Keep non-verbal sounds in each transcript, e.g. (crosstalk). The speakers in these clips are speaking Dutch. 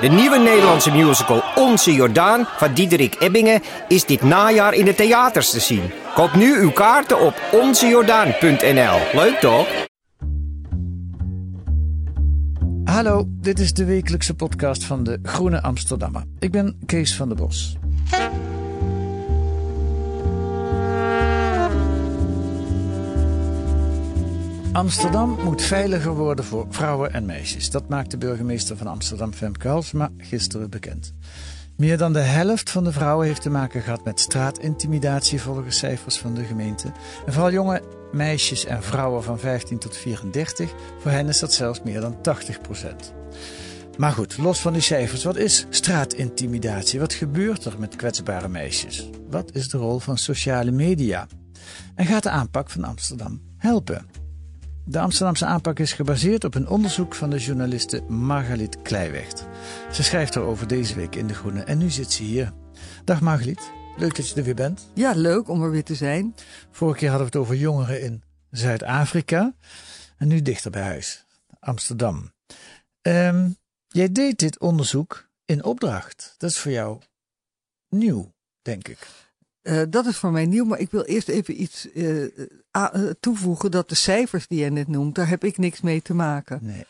De nieuwe Nederlandse musical Onze Jordaan van Diederik Ebbingen is dit najaar in de theaters te zien. Koop nu uw kaarten op onzejordaan.nl. Leuk toch? Hallo, dit is de wekelijkse podcast van de Groene Amsterdammer. Ik ben Kees van der Bos. Amsterdam moet veiliger worden voor vrouwen en meisjes. Dat maakte burgemeester van Amsterdam Femke Halsema gisteren bekend. Meer dan de helft van de vrouwen heeft te maken gehad met straatintimidatie volgens cijfers van de gemeente. En vooral jonge meisjes en vrouwen van 15 tot 34, voor hen is dat zelfs meer dan 80 procent. Maar goed, los van die cijfers, wat is straatintimidatie? Wat gebeurt er met kwetsbare meisjes? Wat is de rol van sociale media? En gaat de aanpak van Amsterdam helpen? De Amsterdamse aanpak is gebaseerd op een onderzoek van de journaliste Margaliet Kleiwecht. Ze schrijft erover deze week in De Groene en nu zit ze hier. Dag Margaliet, leuk dat je er weer bent. Ja, leuk om er weer te zijn. Vorige keer hadden we het over jongeren in Zuid-Afrika en nu dichter bij huis, Amsterdam. Ehm, jij deed dit onderzoek in opdracht. Dat is voor jou nieuw, denk ik. Eh, dat is voor mij nieuw, maar ik wil eerst even iets eh, eh, toevoegen. Dat de cijfers die jij net noemt, daar heb ik niks mee te maken. Nee.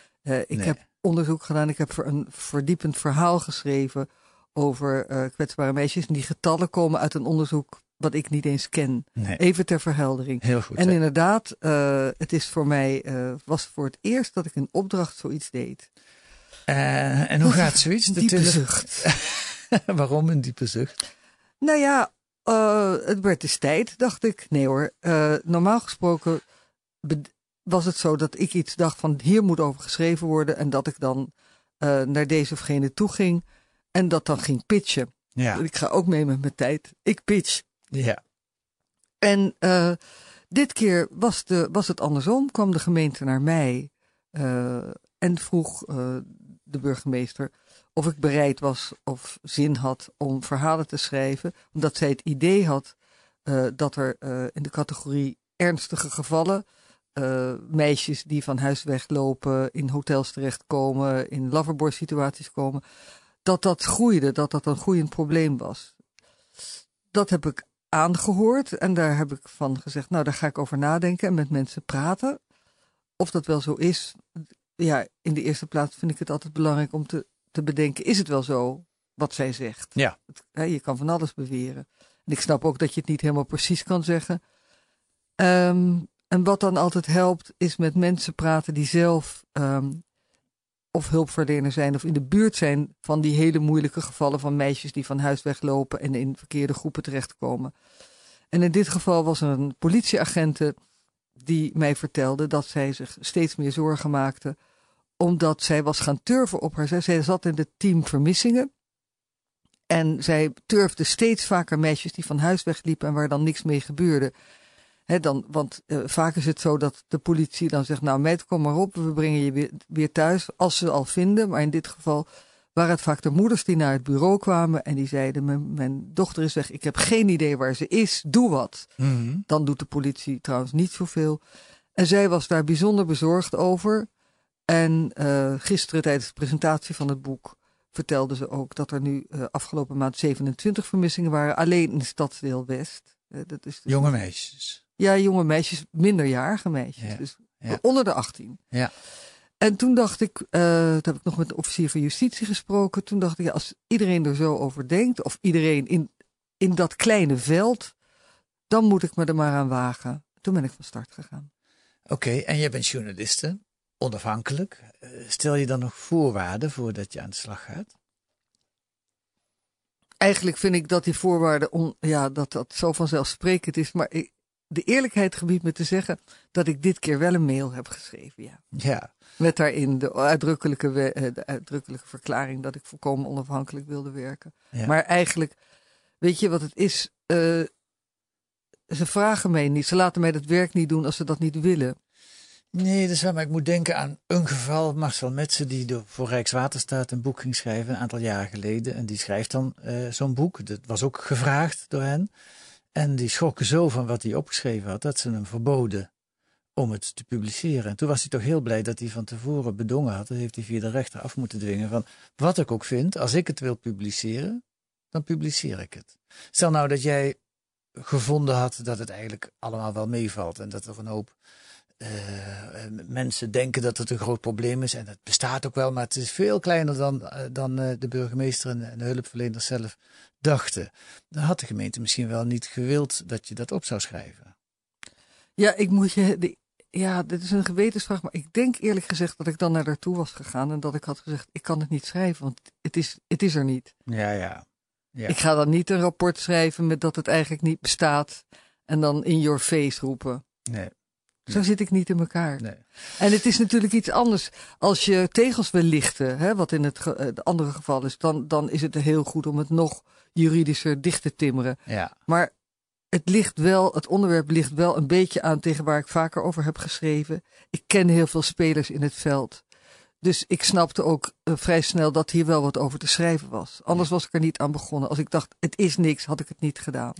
Ik Nee. heb onderzoek gedaan, ik heb voor een verdiepend verhaal geschreven over kwetsbare meisjes. En die getallen komen uit een onderzoek wat ik niet eens ken. nee. Even ter verheldering. Heel goed. En hè? inderdaad, het is voor mij, was voor het eerst dat ik een opdracht zoiets deed. En hoe gaat zoiets? Een diepe zucht. (laughs) Waarom een diepe zucht? Nou ja, eh, het werd dus tijd, dacht ik. Nee hoor, eh, normaal gesproken was het zo dat ik iets dacht van hier moet over geschreven worden. En dat ik dan eh, naar deze of gene toe ging en dat dan ging pitchen. Ja. Ik ga ook mee met mijn tijd. Ik pitch. ja. En dit keer was, de, was het andersom. Kwam de gemeente naar mij en vroeg de burgemeester of ik bereid was of zin had om verhalen te schrijven. Omdat zij het idee had eh, dat er eh, in de categorie ernstige gevallen. eh, meisjes die van huis weglopen, in hotels terechtkomen, in loverboy situaties komen. Dat dat groeide, dat dat een groeiend probleem was. Dat heb ik aangehoord en daar heb ik van gezegd, nou daar ga ik over nadenken en met mensen praten. Of dat wel zo is, ja, in de eerste plaats vind ik het altijd belangrijk om te, te bedenken, is het wel zo wat zij zegt? Ja. Het- hè, je kan van alles beweren. En ik snap ook dat je het niet helemaal precies kan zeggen. Ehm, en wat dan altijd helpt, is met mensen praten die zelf ehm, of hulpverlener zijn of in de buurt zijn van die hele moeilijke gevallen van meisjes die van huis weglopen en in verkeerde groepen terechtkomen. En in dit geval was er een politieagente die mij vertelde dat zij zich steeds meer zorgen maakte omdat zij was gaan turven op haar. Zij, zat in het team vermissingen. En zij turfde steeds vaker meisjes die van huis wegliepen en waar dan niks mee gebeurde. Dan, want eh, vaak is het zo dat de politie dan zegt: Nou, meid, kom maar op, we brengen je weer, weer thuis. Als ze al vinden. Maar in dit geval waren het vaak de moeders die naar het bureau kwamen en die zeiden: Mijn, mijn dochter is weg, ik heb geen idee waar ze is, doe wat. Mhm. Dan doet de politie trouwens niet zoveel. En zij was daar bijzonder bezorgd over. En eh, gisteren tijdens de presentatie van het boek vertelde ze ook dat er nu eh, afgelopen maand 27 vermissingen waren, alleen in Stadsdeel West. Eh, dat is dus Jonge meisjes. ja, jonge meisjes, minderjarige meisjes. Ja, Dus ja. onder de 18. Ja. En toen dacht ik, toen heb ik nog met de officier van justitie gesproken. Toen dacht ik, ja, als iedereen er zo over denkt, of iedereen in, in dat kleine veld, dan moet ik me er maar aan wagen. Toen ben ik van start gegaan. Oké, en jij bent journaliste, onafhankelijk. Eh, Stel je dan nog voorwaarden voordat je aan de slag gaat? Eigenlijk vind ik dat die voorwaarden, on, ja, dat dat zo vanzelfsprekend is. Maar ik, de eerlijkheid gebiedt me te zeggen dat ik dit keer wel een mail heb geschreven. Ja. Ja, Met daarin de uitdrukkelijke, we- eh, de uitdrukkelijke verklaring dat ik volkomen onafhankelijk wilde werken. Ja. Maar eigenlijk, weet je wat het is? Eh, ze vragen mij niet, ze laten mij dat werk niet doen als ze dat niet willen. Nee, dat is waar, maar ik moet denken aan een geval. Marcel Metsen, die voor Rijkswaterstaat een boek ging schrijven, een aantal jaar geleden. En die schrijft dan eh, zo'n boek. Dat was ook gevraagd door hen. En die schrokken zo van wat hij opgeschreven had, dat ze hem verboden om het te publiceren. En toen was hij toch heel blij dat hij van tevoren bedongen had. Dat heeft hij via de rechter af moeten dwingen. Van wat ik ook vind, als ik het wil publiceren, dan publiceer ik het. Stel nou dat jij gevonden had dat het eigenlijk allemaal wel meevalt. En dat er een hoop eh, mensen denken dat het een groot probleem is. En dat bestaat ook wel, maar het is veel kleiner dan, eh, dan eh, de burgemeester en, de hulpverleners zelf dachten. Dan had de gemeente misschien wel niet gewild dat je dat op zou schrijven. Ja, ik moet je. de- ja, dit is een gewetensvraag, maar ik denk eerlijk gezegd dat ik dan naar daartoe was gegaan en dat ik had gezegd: ik kan het niet schrijven, want het is, het is er niet. Ja, ja. Ja. Ik ga dan niet een rapport schrijven met dat het eigenlijk niet bestaat en dan in your face roepen. Nee, Zo zit ik niet in elkaar. nee. En het is natuurlijk iets anders als je tegels wil lichten, hè, wat in het, ge- eh, het andere geval is, dan, dan is het heel goed om het nog juridischer dicht te timmeren. Ja, Maar het ligt wel, het onderwerp ligt wel een beetje aan tegen waar ik vaker over heb geschreven. Ik ken heel veel spelers in het veld. Dus ik snapte ook eh, vrij snel dat hier wel wat over te schrijven was. Anders was ik er niet aan begonnen. Als ik dacht, het is niks, had ik het niet gedaan.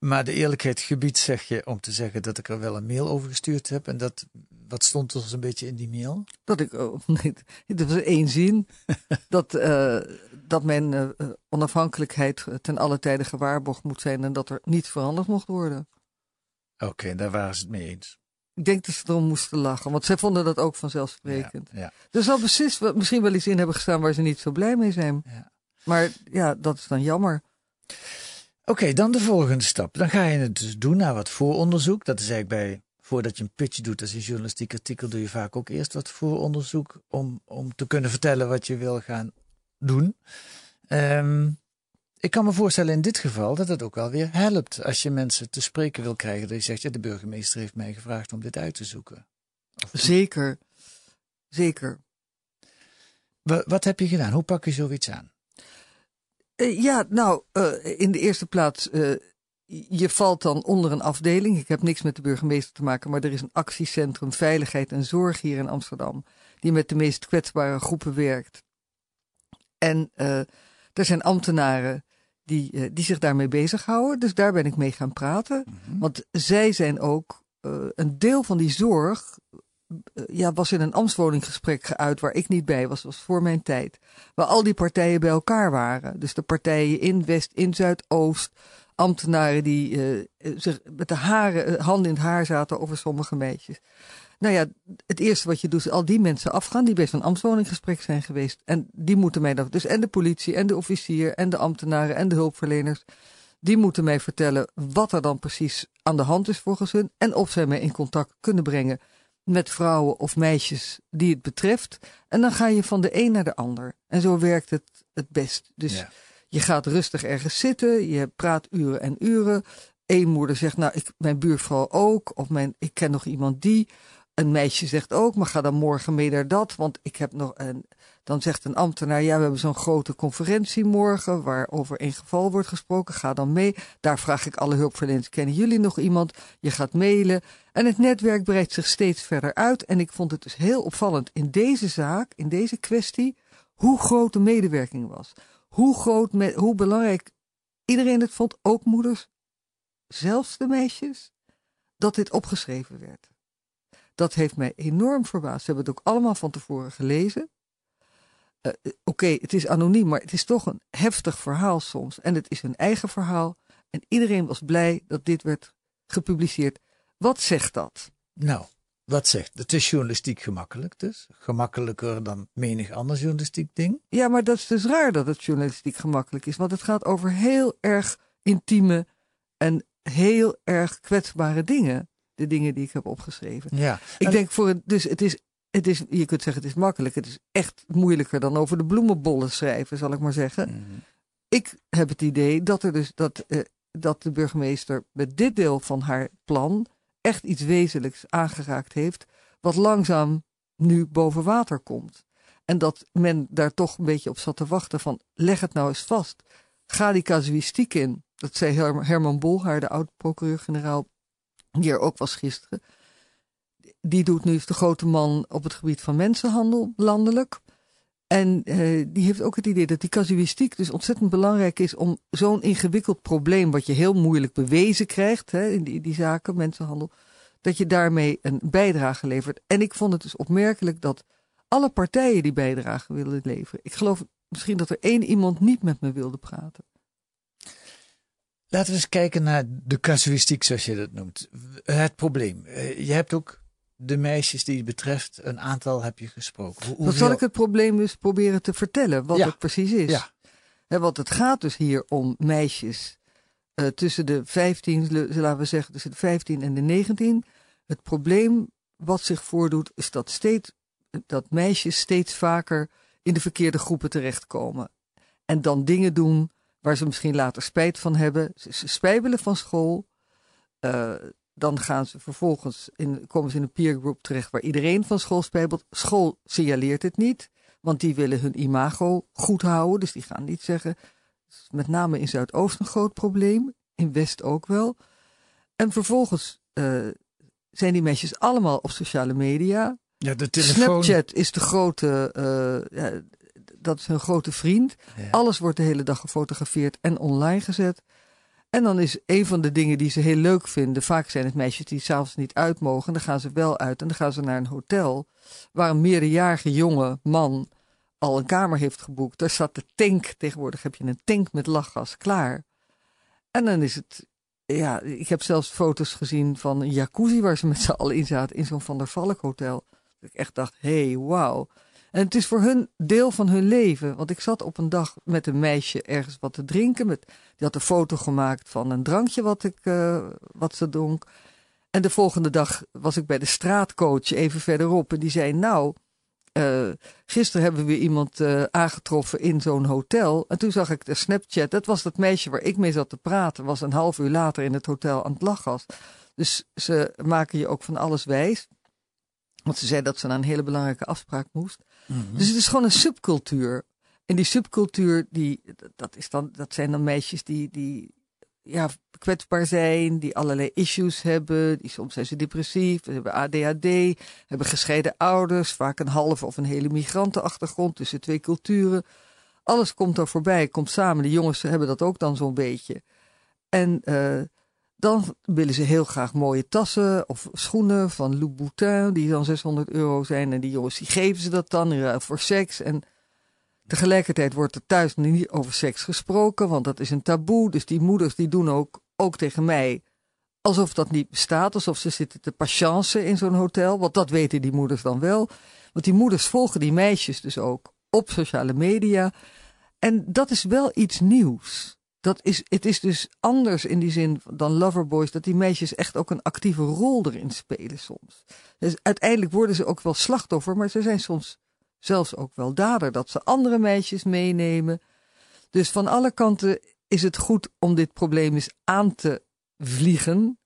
Maar de eerlijkheid gebied zeg je om te zeggen dat ik er wel een mail over gestuurd heb. En dat, wat stond er zo'n beetje in die mail? Dat ik, oh, (laughs) nee, dat was één zin. (laughs) dat, eh, dat mijn eh, onafhankelijkheid ten alle tijde gewaarborgd moet zijn en dat er niet veranderd mocht worden. Oké, daar waren ze het mee eens. Ik denk dat ze erom moesten lachen, want zij vonden dat ook vanzelfsprekend. Ja, ja. Er zal precies, wel- misschien wel iets in hebben gestaan waar ze niet zo blij mee zijn. Ja. Maar ja, dat is dan jammer. Oké, dan de volgende stap. Dan ga je het dus doen naar wat vooronderzoek. Dat is eigenlijk bij, voordat je een pitch doet als een journalistiek artikel, doe je vaak ook eerst wat vooronderzoek om, om te kunnen vertellen wat je wil gaan doen. Ehm, ik kan me voorstellen in dit geval dat het ook wel weer helpt als je mensen te spreken wil krijgen. Dat je zegt, ja, de burgemeester heeft mij gevraagd om dit uit te zoeken. Zeker. Zeker. Wa- wat heb je gedaan? Hoe pak je zoiets aan? Eh, ja, nou, eh, in de eerste plaats, eh, je valt dan onder een afdeling. Ik heb niks met de burgemeester te maken, maar er is een actiecentrum Veiligheid en Zorg hier in Amsterdam, die met de meest kwetsbare groepen werkt. En eh, er zijn ambtenaren die, die zich daarmee bezighouden, dus daar ben ik mee gaan praten. Want zij zijn ook een deel van die zorg. Eh, ja, was in een ambtswoninggesprek geuit waar ik niet bij was, was voor mijn tijd. Waar al die partijen bij elkaar waren. Dus de partijen in West, in Zuidoost. Ambtenaren die eh, zich met de haren, eh, handen in het haar zaten over sommige meisjes. Nou ja, het eerste wat je doet is al die mensen afgaan die bij zo'n ambtswoninggesprek zijn geweest. En die moeten mij dan, dus en de politie en de officier en de ambtenaren en de hulpverleners. Die moeten mij vertellen wat er dan precies aan de hand is volgens hun. En of zij mij in contact kunnen brengen met vrouwen of meisjes die het betreft. En dan ga je van de een naar de ander. En zo werkt het het best. Dus Ja. je gaat rustig ergens zitten, je praat uren en uren. Eén moeder zegt, nou, ik, mijn buurvrouw ook. Of mijn, ik ken nog iemand die. Een meisje zegt ook, maar ga dan morgen mee naar dat. Want ik heb nog een. Dan zegt een ambtenaar, ja, we hebben zo'n grote conferentie morgen. waar over een geval wordt gesproken. Ga dan mee. Daar vraag ik alle hulpverleners, kennen jullie nog iemand? Je gaat mailen. En het netwerk breidt zich steeds verder uit. En ik vond het dus heel opvallend in deze zaak, in deze kwestie. hoe groot de medewerking was. Hoe groot, hoe belangrijk iedereen het vond, ook moeders, zelfs de meisjes, dat dit opgeschreven werd. Dat heeft mij enorm verbaasd. Ze hebben het ook allemaal van tevoren gelezen. Eh, eh, Oké, het is anoniem, maar het is toch een heftig verhaal soms. En het is hun eigen verhaal. En iedereen was blij dat dit werd gepubliceerd. Wat zegt dat? Nou, wat zegt? Het is journalistiek gemakkelijk dus. Gemakkelijker dan menig ander journalistiek ding. Ja, maar dat is dus raar dat het journalistiek gemakkelijk is. Want het gaat over heel erg intieme en heel erg kwetsbare dingen. De dingen die ik heb opgeschreven. Ja. Ik En- denk voor het, dus het is, het is, je kunt zeggen het is makkelijk. Het is echt moeilijker dan over de bloemenbollen schrijven, zal ik maar zeggen. Mhm. Ik heb het idee dat er dus, dat eh, dat de burgemeester met dit deel van haar plan echt iets wezenlijks aangeraakt heeft, wat langzaam nu boven water komt. En dat men daar toch een beetje op zat te wachten van leg het nou eens vast. Ga die casuïstiek in. Dat zei Herman Bolhaar, de oud-procureur-generaal, die er ook was gisteren. Die doet nu de grote man op het gebied van mensenhandel landelijk. En uh, die heeft ook het idee dat die casuïstiek dus ontzettend belangrijk is om zo'n ingewikkeld probleem, wat je heel moeilijk bewezen krijgt hè, in die, die zaken, mensenhandel, dat je daarmee een bijdrage levert. En ik vond het dus opmerkelijk dat alle partijen die bijdrage wilden leveren. Ik geloof misschien dat er één iemand niet met me wilde praten. Laten we eens kijken naar de casuïstiek, zoals je dat noemt. Het probleem. Eh, je hebt ook de meisjes die het betreft, een aantal heb je gesproken. Hoe, Dan zal ik het probleem dus proberen te vertellen, wat het precies is. Ja. want het gaat dus hier om meisjes uh, tussen de 15, laten we zeggen tussen de 15 en de 19. Het probleem wat zich voordoet, is dat, steeds, dat meisjes steeds vaker in de verkeerde groepen terechtkomen. En dan dingen doen waar ze misschien later spijt van hebben. Ze, spijbelen van school. Uh, dan gaan ze vervolgens in, komen ze in een peergroup terecht waar iedereen van school spijbelt. School signaleert het niet, want die willen hun imago goed houden. Dus die gaan niet zeggen. Met name in Zuidoost een groot probleem, in West ook wel. En vervolgens uh, zijn die meisjes allemaal op sociale media. Ja, de telefoon... Snapchat is de grote, uh, ja, dat is hun grote vriend. Alles wordt de hele dag gefotografeerd en online gezet. En dan is een van de dingen die ze heel leuk vinden. Vaak zijn het meisjes die s'avonds niet uit mogen. Dan gaan ze wel uit en dan gaan ze naar een hotel. Waar een meerderjarige jonge man al een kamer heeft geboekt. Daar staat de tank. Tegenwoordig heb je een tank met lachgas klaar. En dan is het. Ja, ik heb zelfs foto's gezien van een jacuzzi waar ze met z'n allen in zaten. In zo'n Van der Valk hotel. Dat ik echt dacht: hé, hey, wauw. En het is voor hun deel van hun leven. Want ik zat op een dag met een meisje ergens wat te drinken. Met, die had een foto gemaakt van een drankje wat, ik, uh, wat ze dronk. En de volgende dag was ik bij de straatcoach even verderop. En die zei, nou, uh, gisteren hebben we iemand uh, aangetroffen in zo'n hotel. En toen zag ik de Snapchat. Dat was dat meisje waar ik mee zat te praten. Was een half uur later in het hotel aan het lachgas. Dus ze maken je ook van alles wijs. Want ze zei dat ze naar een hele belangrijke afspraak moest. Mhm. Dus het is gewoon een subcultuur. En die subcultuur, die, dat, is dan, dat zijn dan meisjes die, die ja, kwetsbaar zijn, die allerlei issues hebben. Die, soms zijn ze depressief, hebben ADHD, hebben gescheiden ouders, vaak een halve of een hele migrantenachtergrond tussen twee culturen. Alles komt er voorbij, komt samen. De jongens hebben dat ook dan zo'n beetje. En uh, dan willen ze heel graag mooie tassen of schoenen van Louboutin, die dan 600 euro zijn. En die jongens die geven ze dat dan voor seks. En tegelijkertijd wordt er thuis niet over seks gesproken, want dat is een taboe. Dus die moeders die doen ook, ook tegen mij alsof dat niet bestaat. Alsof ze zitten te patiënten in zo'n hotel. Want dat weten die moeders dan wel. Want die moeders volgen die meisjes dus ook op sociale media. En dat is wel iets nieuws dat is, het is dus anders in die zin dan Loverboys, dat die meisjes echt ook een actieve rol erin spelen soms. Dus uiteindelijk worden ze ook wel slachtoffer, maar ze zijn soms zelfs ook wel dader, dat ze andere meisjes meenemen. Dus van alle kanten is het goed om dit probleem eens aan te vliegen.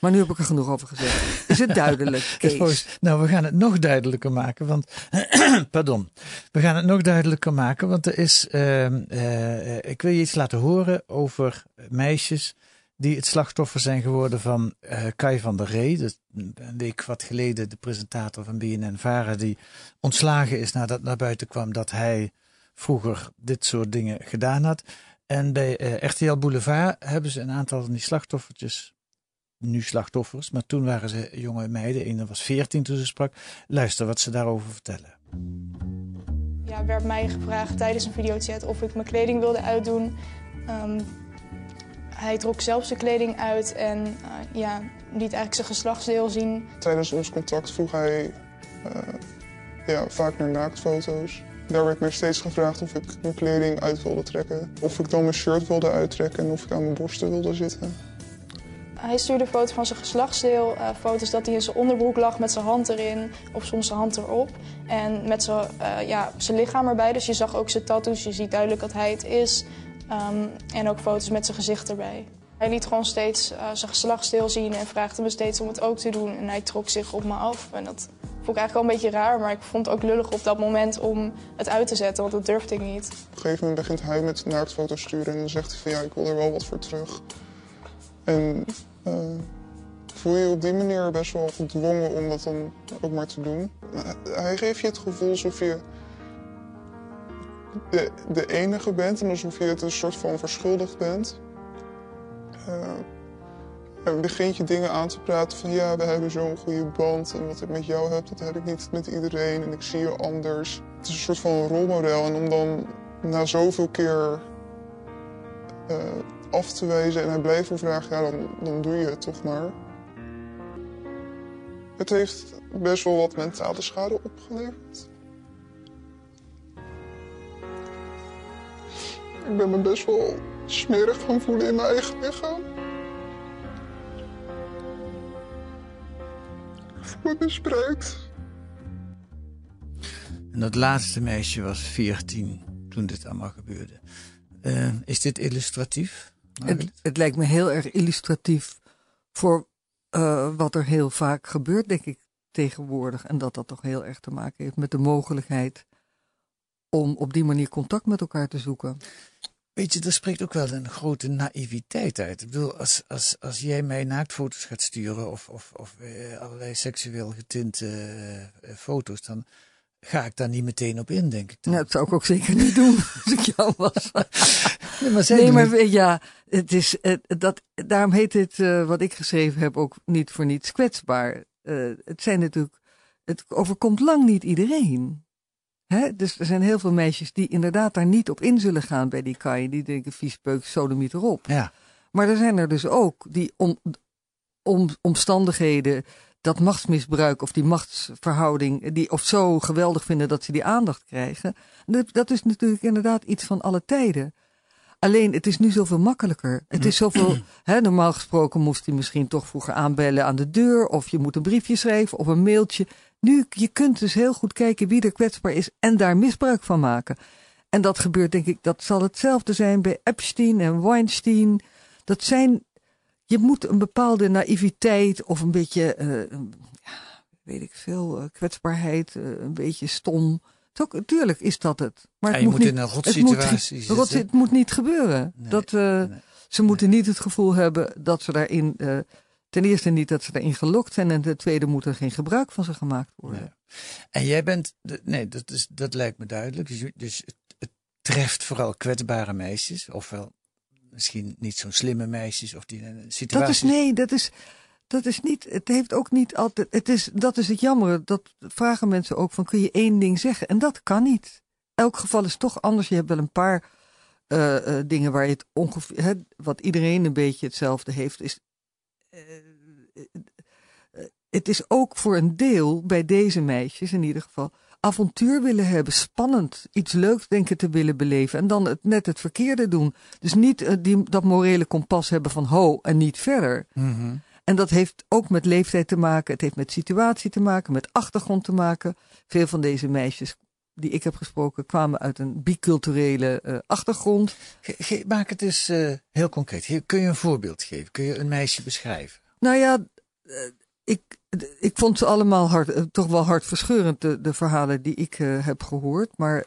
Maar nu heb ik er genoeg over gezegd. Is het duidelijk, (laughs) Kees? nou, we gaan het nog duidelijker maken, want... (clears throat) pardon. We gaan het nog duidelijker maken, want er is... Uh, ik wil je iets laten horen over meisjes die het slachtoffer zijn geworden van uh, Kai van der Ree. Dus een week wat geleden de presentator van BNN-Vara die ontslagen is nadat naar buiten kwam dat hij vroeger dit soort dingen gedaan had. En bij uh, RTL Boulevard hebben ze een aantal van die slachtoffertjes nu slachtoffers, maar toen waren ze jonge meiden. Een was 14 toen ze sprak. Luister wat ze daarover vertellen. Ja, werd mij gevraagd tijdens een videochat of ik mijn kleding wilde uitdoen. Um, hij trok zelf zijn kleding uit en uh, ja, liet eigenlijk zijn geslachtsdeel zien. Tijdens ons contact vroeg hij uh, ja, vaak naar naaktfoto's. Daar werd mij steeds gevraagd of ik mijn kleding uit wilde trekken. Of ik dan mijn shirt wilde uittrekken en of ik aan mijn borsten wilde zitten. Hij stuurde foto's van zijn geslachtsdeel, uh, foto's dat hij in zijn onderbroek lag met zijn hand erin of soms zijn hand erop. En met zijn, uh, ja, zijn lichaam erbij, dus je zag ook zijn tattoos, je ziet duidelijk dat hij het is. Ehm, en ook foto's met zijn gezicht erbij. Hij liet gewoon steeds uh, zijn geslachtsdeel zien en vraagde me steeds om het ook te doen. En hij trok zich op me af. En dat vond ik eigenlijk wel een beetje raar, maar ik vond het ook lullig op dat moment om het uit te zetten, want dat durfde ik niet. Op een gegeven moment begint hij met naaktfoto's sturen en dan zegt hij van ja, ik wil er wel wat voor terug. En uh, voel je op die manier best wel gedwongen om dat dan ook maar te doen. Hij geeft je het gevoel alsof je de, enige bent en alsof je het een soort van verschuldigd bent. Uh, en begint je dingen aan te praten van ja, we hebben zo'n goede band en wat ik met jou heb, dat heb ik niet met iedereen en ik zie je anders. Het is een soort van rolmodel en om dan na zoveel keer uh, af te wijzen en hij blijft vragen, ja, dan, dan doe je het toch maar. Het heeft best wel wat mentale schade opgeleverd. Ik ben me best wel smerig gaan voelen in mijn eigen lichaam. Ik voel me misbruikt. En dat laatste meisje was 14 toen dit allemaal gebeurde. Uh, is dit illustratief? Het, het, lijkt me heel erg illustratief voor uh, wat er heel vaak gebeurt, denk ik, tegenwoordig. En dat dat toch heel erg te maken heeft met de mogelijkheid om op die manier contact met elkaar te zoeken. Weet je, er spreekt ook wel een grote naïviteit uit. Ik bedoel, als, als, als jij mij naaktfoto's gaat sturen of, of, of eh, allerlei seksueel getinte eh, foto's, dan ga ik daar niet meteen op in, denk ik. Dan. Nou, dat zou ik ook zeker niet doen (laughs) als ik jou was. (laughs) nee, maar, nee, maar ja, het is, dat, daarom heet het, uh, wat ik geschreven heb, ook niet voor niets kwetsbaar. Uh, het zijn natuurlijk, het overkomt lang niet iedereen. Hè? Dus er zijn heel veel meisjes die inderdaad daar niet op in zullen gaan bij die kaai. Die denken, viespeuk, sodomiet erop. Ja. Maar er zijn er dus ook die om, om, omstandigheden, dat machtsmisbruik of die machtsverhouding, die of zo geweldig vinden dat ze die aandacht krijgen. Dat, is natuurlijk inderdaad iets van alle tijden. Alleen, het is nu zoveel makkelijker. Het is zoveel. (clears throat) Normaal gesproken moest hij misschien toch vroeger aanbellen aan de deur. Of je moet een briefje schrijven of een mailtje. Nu, je kunt dus heel goed kijken wie er kwetsbaar is en daar misbruik van maken. En dat gebeurt, denk ik, dat zal hetzelfde zijn bij Epstein en Weinstein. Dat zijn. Je moet een bepaalde naïviteit of een beetje. Uh, ja, weet ik veel, uh, kwetsbaarheid, uh, een beetje stom Tuurlijk is dat het. Maar het je moet in een rotsituatie het moet, het moet niet gebeuren. Nee, dat, uh, nee. Ze moeten niet het gevoel hebben dat ze daarin. Uh, ten eerste niet dat ze daarin gelokt zijn. En ten tweede moet er geen gebruik van ze gemaakt worden. En jij bent. Nee, dat, is, dat lijkt me duidelijk. Dus, dus het, het treft vooral kwetsbare meisjes. Ofwel misschien niet zo'n slimme meisjes. Of die een situatie. Dat is nee, dat is. Dat is niet, het heeft ook niet altijd, het is, dat is het jammer. Dat vragen mensen ook van, kun je één ding zeggen? En dat kan niet. Elk geval is toch anders. Je hebt wel een paar uh, uh, dingen waar je het ongeveer, hè, wat iedereen een beetje hetzelfde heeft, is, uh, het is ook voor een deel bij deze meisjes in ieder geval avontuur willen hebben, spannend, iets leuks denken te willen beleven en dan het, net het verkeerde doen. Dus niet die, dat morele kompas hebben van ho en niet verder. Mm -hmm. En dat heeft ook met leeftijd te maken, het heeft met situatie te maken, met achtergrond te maken. Veel van deze meisjes die ik heb gesproken kwamen uit een biculturele uh, achtergrond. Ge ge maak het eens uh, heel concreet. Kun je een voorbeeld geven? Kun je een meisje beschrijven? Nou ja, ik, ik vond ze allemaal hard, toch wel hartverscheurend, de, de verhalen die ik heb gehoord. Maar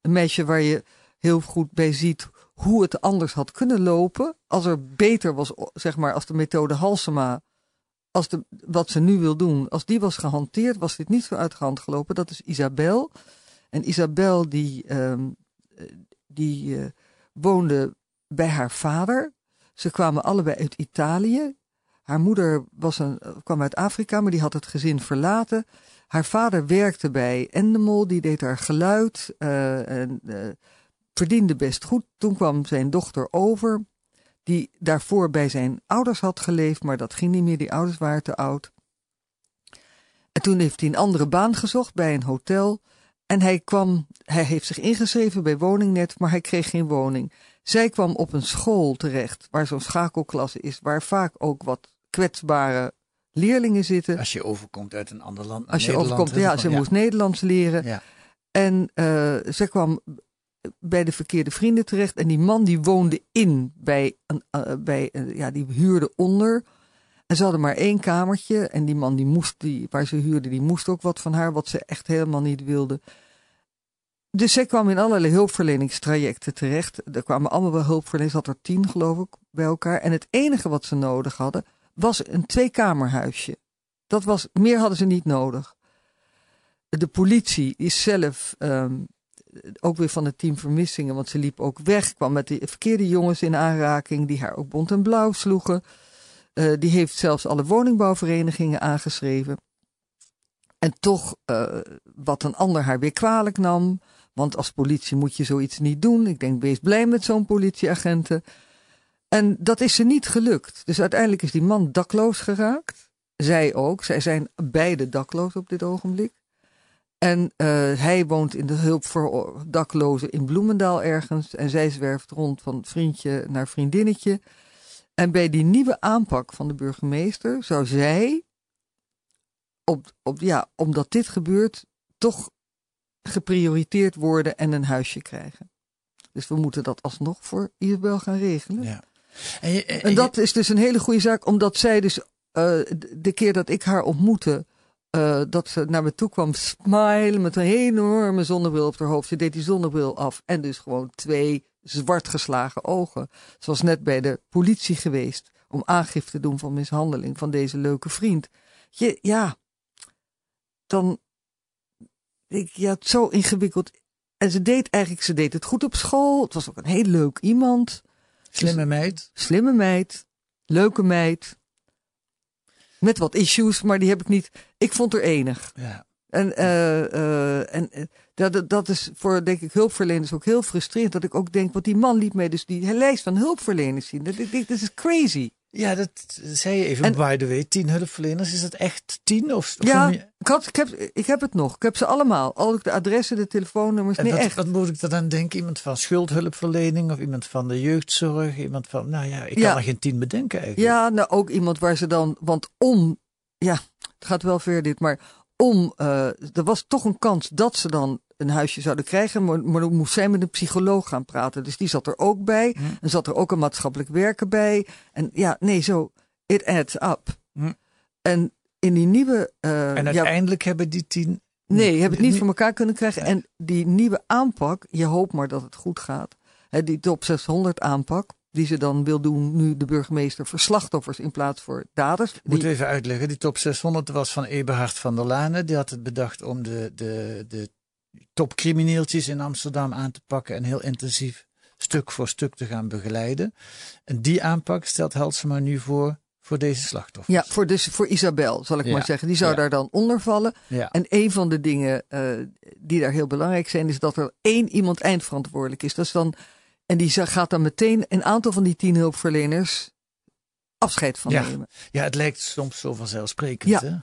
een meisje waar je heel goed bij ziet hoe het anders had kunnen lopen. Als er beter was, zeg maar, als de methode Halsema, als de, wat ze nu wil doen, als die was gehanteerd, was dit niet zo uit de hand gelopen. Dat is Isabel. En Isabel, die, um, die woonde bij haar vader. Ze kwamen allebei uit Italië. Haar moeder was een, kwam uit Afrika, maar die had het gezin verlaten. Haar vader werkte bij Endemol, die deed haar geluid. Uh, en, uh, verdiende best goed. Toen kwam zijn dochter over, die daarvoor bij zijn ouders had geleefd, maar dat ging niet meer. Die ouders waren te oud. En toen heeft hij een andere baan gezocht bij een hotel. En hij kwam, hij heeft zich ingeschreven bij Woningnet, maar hij kreeg geen woning. Zij kwam op een school terecht, waar zo'n schakelklasse is, waar vaak ook wat kwetsbare leerlingen zitten. Als je overkomt uit een ander land. Als je Nederland, overkomt, ja, ze ja. moest Nederlands leren. Ja. En uh, ze kwam bij de verkeerde vrienden terecht. En die man die woonde in bij een, uh, bij, uh, ja, die huurde onder. En ze hadden maar één kamertje. En die man die moest, die, waar ze huurde, die moest ook wat van haar, wat ze echt helemaal niet wilde. Dus zij kwam in allerlei hulpverleningstrajecten terecht. Er kwamen allemaal wel hulpverleners, had er tien geloof ik bij elkaar. En het enige wat ze nodig hadden, was een tweekamerhuisje. Dat was, meer hadden ze niet nodig. De politie is zelf um, ook weer van het team vermissingen, want ze liep ook weg, kwam met de verkeerde jongens in aanraking, die haar ook bont en blauw sloegen. Uh, die heeft zelfs alle woningbouwverenigingen aangeschreven. En toch, uh, wat een ander haar weer kwalijk nam, want als politie moet je zoiets niet doen. Ik denk, wees blij met zo'n politieagenten. En dat is ze niet gelukt. Dus uiteindelijk is die man dakloos geraakt. Zij ook. Zij zijn beide dakloos op dit ogenblik. En uh, hij woont in de hulp voor daklozen in Bloemendaal ergens. En zij zwerft rond van vriendje naar vriendinnetje. En bij die nieuwe aanpak van de burgemeester zou zij, op, op, ja, omdat dit gebeurt, toch geprioriteerd worden en een huisje krijgen. Dus we moeten dat alsnog voor Isabel gaan regelen. Ja. En, je, en, en dat is dus een hele goede zaak, omdat zij dus uh, de keer dat ik haar ontmoette, uh, dat ze naar me toe kwam smilen met een enorme zonnebril op haar hoofd. Ze deed die zonnebril af en dus gewoon twee zwart geslagen ogen. Ze was net bij de politie geweest om aangifte te doen van mishandeling van deze leuke vriend. Je, ja, dan, ik, ja, het zo ingewikkeld. En ze deed eigenlijk, ze deed het goed op school. Het was ook een heel leuk iemand. Slimme meid. Slimme meid. Leuke meid. Met wat issues, maar die heb ik niet. Ik vond er enig. Ja. En, uh, uh, en uh, dat, dat is voor, denk ik, hulpverleners ook heel frustrerend. Dat ik ook denk, want die man liet mij dus die lijst van hulpverleners zien. Dat is crazy. Ja, dat zei je even. En, by the way, tien hulpverleners, is dat echt tien? Of, of ja, ik, had, ik, heb, ik heb het nog. Ik heb ze allemaal. Al de adressen, de telefoonnummers. En nee, wat, echt. wat moet ik er dan denken? Iemand van schuldhulpverlening of iemand van de jeugdzorg? Iemand van, nou ja, ik kan er geen tien bedenken eigenlijk. Ja, nou ook iemand waar ze dan, want om, ja, het gaat wel ver dit, maar om, uh, er was toch een kans dat ze dan een huisje zouden krijgen, maar, maar dan moest zij met een psycholoog gaan praten. Dus die zat er ook bij. Hm. En zat er ook een maatschappelijk werker bij. En ja, nee, zo, it adds up. Hm. En in die nieuwe, uh, En ja, uiteindelijk hebben die tien... Nee, je hebt het niet voor elkaar kunnen krijgen. En die nieuwe aanpak, je hoopt maar dat het goed gaat. Hè, die top 600 aanpak, die ze dan wil doen nu de burgemeester voor slachtoffers in plaats voor daders. Die, we even uitleggen. Die top 600 was van Eberhard van der Lane. Die had het bedacht om de, de, de topcrimineeltjes in Amsterdam aan te pakken en heel intensief stuk voor stuk te gaan begeleiden. En die aanpak stelt Helsema nu voor voor deze slachtoffers. ja, voor, dus, voor Isabel, zal ik Ja, maar zeggen. Die zou ja. daar dan onder vallen. Ja. En een van de dingen uh, die daar heel belangrijk zijn, is dat er één iemand eindverantwoordelijk is. Dat is dan, en die gaat dan meteen een aantal van die tien hulpverleners afscheid van nemen. ja, het lijkt soms zo vanzelfsprekend. Ja, hè?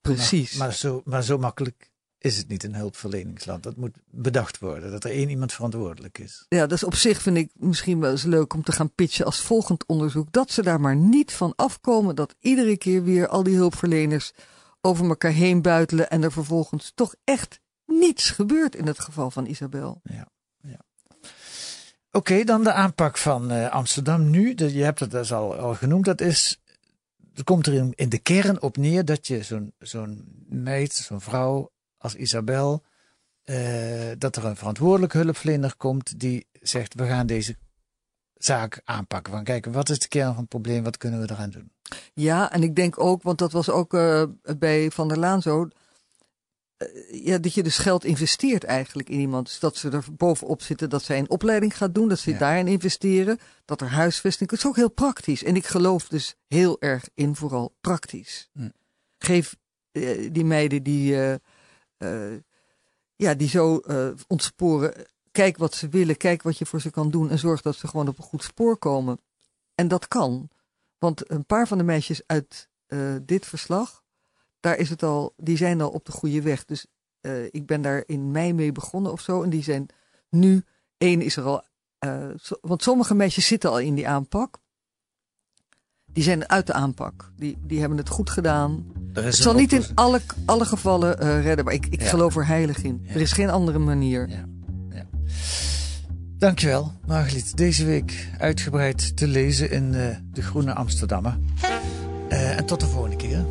Precies. Maar, maar, zo, maar zo makkelijk is het niet in hulpverleningsland. Dat moet bedacht worden, dat er één iemand verantwoordelijk is. Ja, dus op zich vind ik misschien wel eens leuk om te gaan pitchen als volgend onderzoek. Dat ze daar maar niet van afkomen. Dat iedere keer weer al die hulpverleners over elkaar heen buitelen. En er vervolgens toch echt niets gebeurt in het geval van Isabel. Oké, dan de aanpak van eh, Amsterdam nu. De, je hebt het dus al, al genoemd. Dat is, er komt er in, in de kern op neer dat je zo'n zo'n meid, zo'n vrouw als Isabel, eh, dat er een verantwoordelijk hulpverlener komt die zegt: we gaan deze zaak aanpakken. Van kijken, wat is de kern van het probleem? Wat kunnen we eraan doen? Ja, en ik denk ook, want dat was ook uh, bij Van der Laan zo. Uh, ja, dat je dus geld investeert eigenlijk in iemand. Dus dat ze er bovenop zitten, dat zij een opleiding gaat doen, dat ze Ja. daarin investeren, dat er huisvesting. Het is ook heel praktisch. En ik geloof dus heel erg in vooral praktisch. Hm. Geef uh, die meiden die, ja, die zo uh, ontsporen, kijk wat ze willen, kijk wat je voor ze kan doen en zorg dat ze gewoon op een goed spoor komen. En dat kan. Want een paar van de meisjes uit uh, dit verslag, daar is het al, die zijn al op de goede weg. Dus ik ben daar in mei mee begonnen of zo. En die zijn nu, één is er al, want sommige meisjes zitten al in die aanpak. Die zijn uit de aanpak. Die, die hebben het goed gedaan. Het zal niet in alle, alle gevallen uh, redden, maar ik, ik Ja. geloof er heilig in. Ja. Er is geen andere manier. Ja. Ja. Dankjewel, Margeliet. Deze week uitgebreid te lezen in uh, De Groene Amsterdammer. Uh, en tot de volgende keer.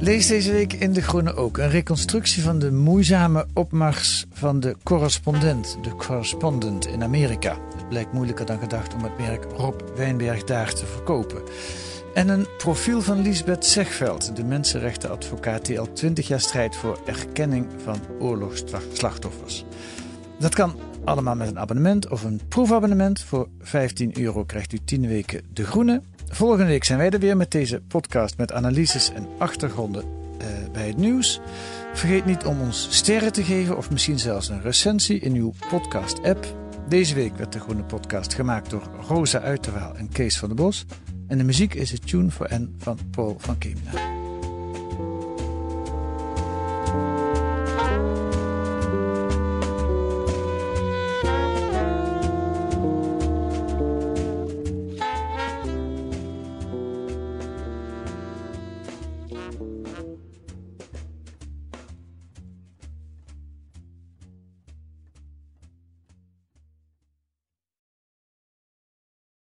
Lees deze week in De Groene ook een reconstructie van de moeizame opmars van de correspondent, de correspondent in Amerika. Het blijkt moeilijker dan gedacht om het merk Rob Wijnberg daar te verkopen. En een profiel van Lisbeth Zegveld, de mensenrechtenadvocaat die al twintig jaar strijdt voor erkenning van oorlogsslachtoffers. Dat kan allemaal met een abonnement of een proefabonnement. Voor 15 euro krijgt u 10 weken De Groene. Volgende week zijn wij er weer met deze podcast met analyses en achtergronden uh, bij het nieuws. Vergeet niet om ons sterren te geven of misschien zelfs een recensie in uw podcast-app. Deze week werd de Groene Podcast gemaakt door Rosa Uiterwaal en Kees van der Bos. En de muziek is het Tune for N van Paul van Kemena.